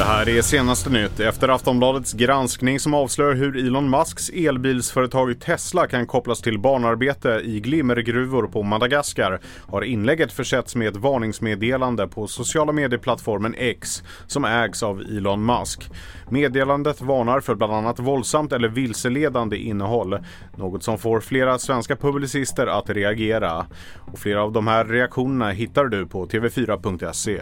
Det här är senaste nytt efter Aftonbladets granskning som avslöjar hur Elon Musks elbilsföretag Tesla kan kopplas till barnarbete i glimmergruvor på Madagaskar har inlägget försetts med ett varningsmeddelande på sociala medieplattformen X som ägs av Elon Musk. Meddelandet varnar för bland annat våldsamt eller vilseledande innehåll, något som får flera svenska publicister att reagera. Och flera av de här reaktionerna hittar du på tv4.se.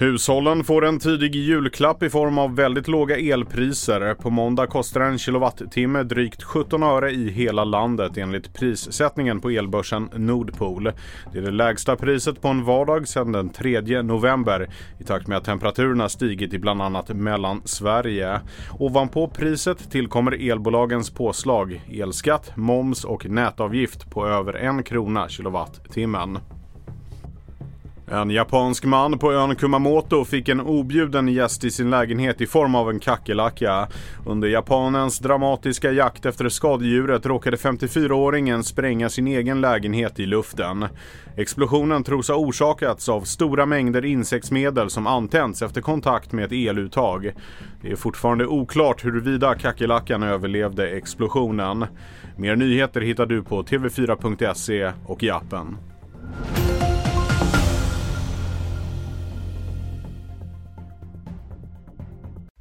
Hushållen får en tidig julklapp i form av väldigt låga elpriser. På måndag kostar en kilowattimme drygt 17 öre i hela landet enligt prissättningen på elbörsen Nordpool. Det är det lägsta priset på en vardag sedan den 3 november i takt med att temperaturerna stigit i bland annat Mellansverige. Ovanpå priset tillkommer elbolagens påslag, elskatt, moms och nätavgift på över en krona kilowattimmen. En japansk man på ön Kumamoto fick en objuden gäst i sin lägenhet i form av en kackerlacka. Under japanens dramatiska jakt efter skadedjuret råkade 54-åringen spränga sin egen lägenhet i luften. Explosionen tros ha orsakats av stora mängder insektsmedel som antänts efter kontakt med ett eluttag. Det är fortfarande oklart huruvida kackerlackan överlevde explosionen. Mer nyheter hittar du på tv4.se och i appen.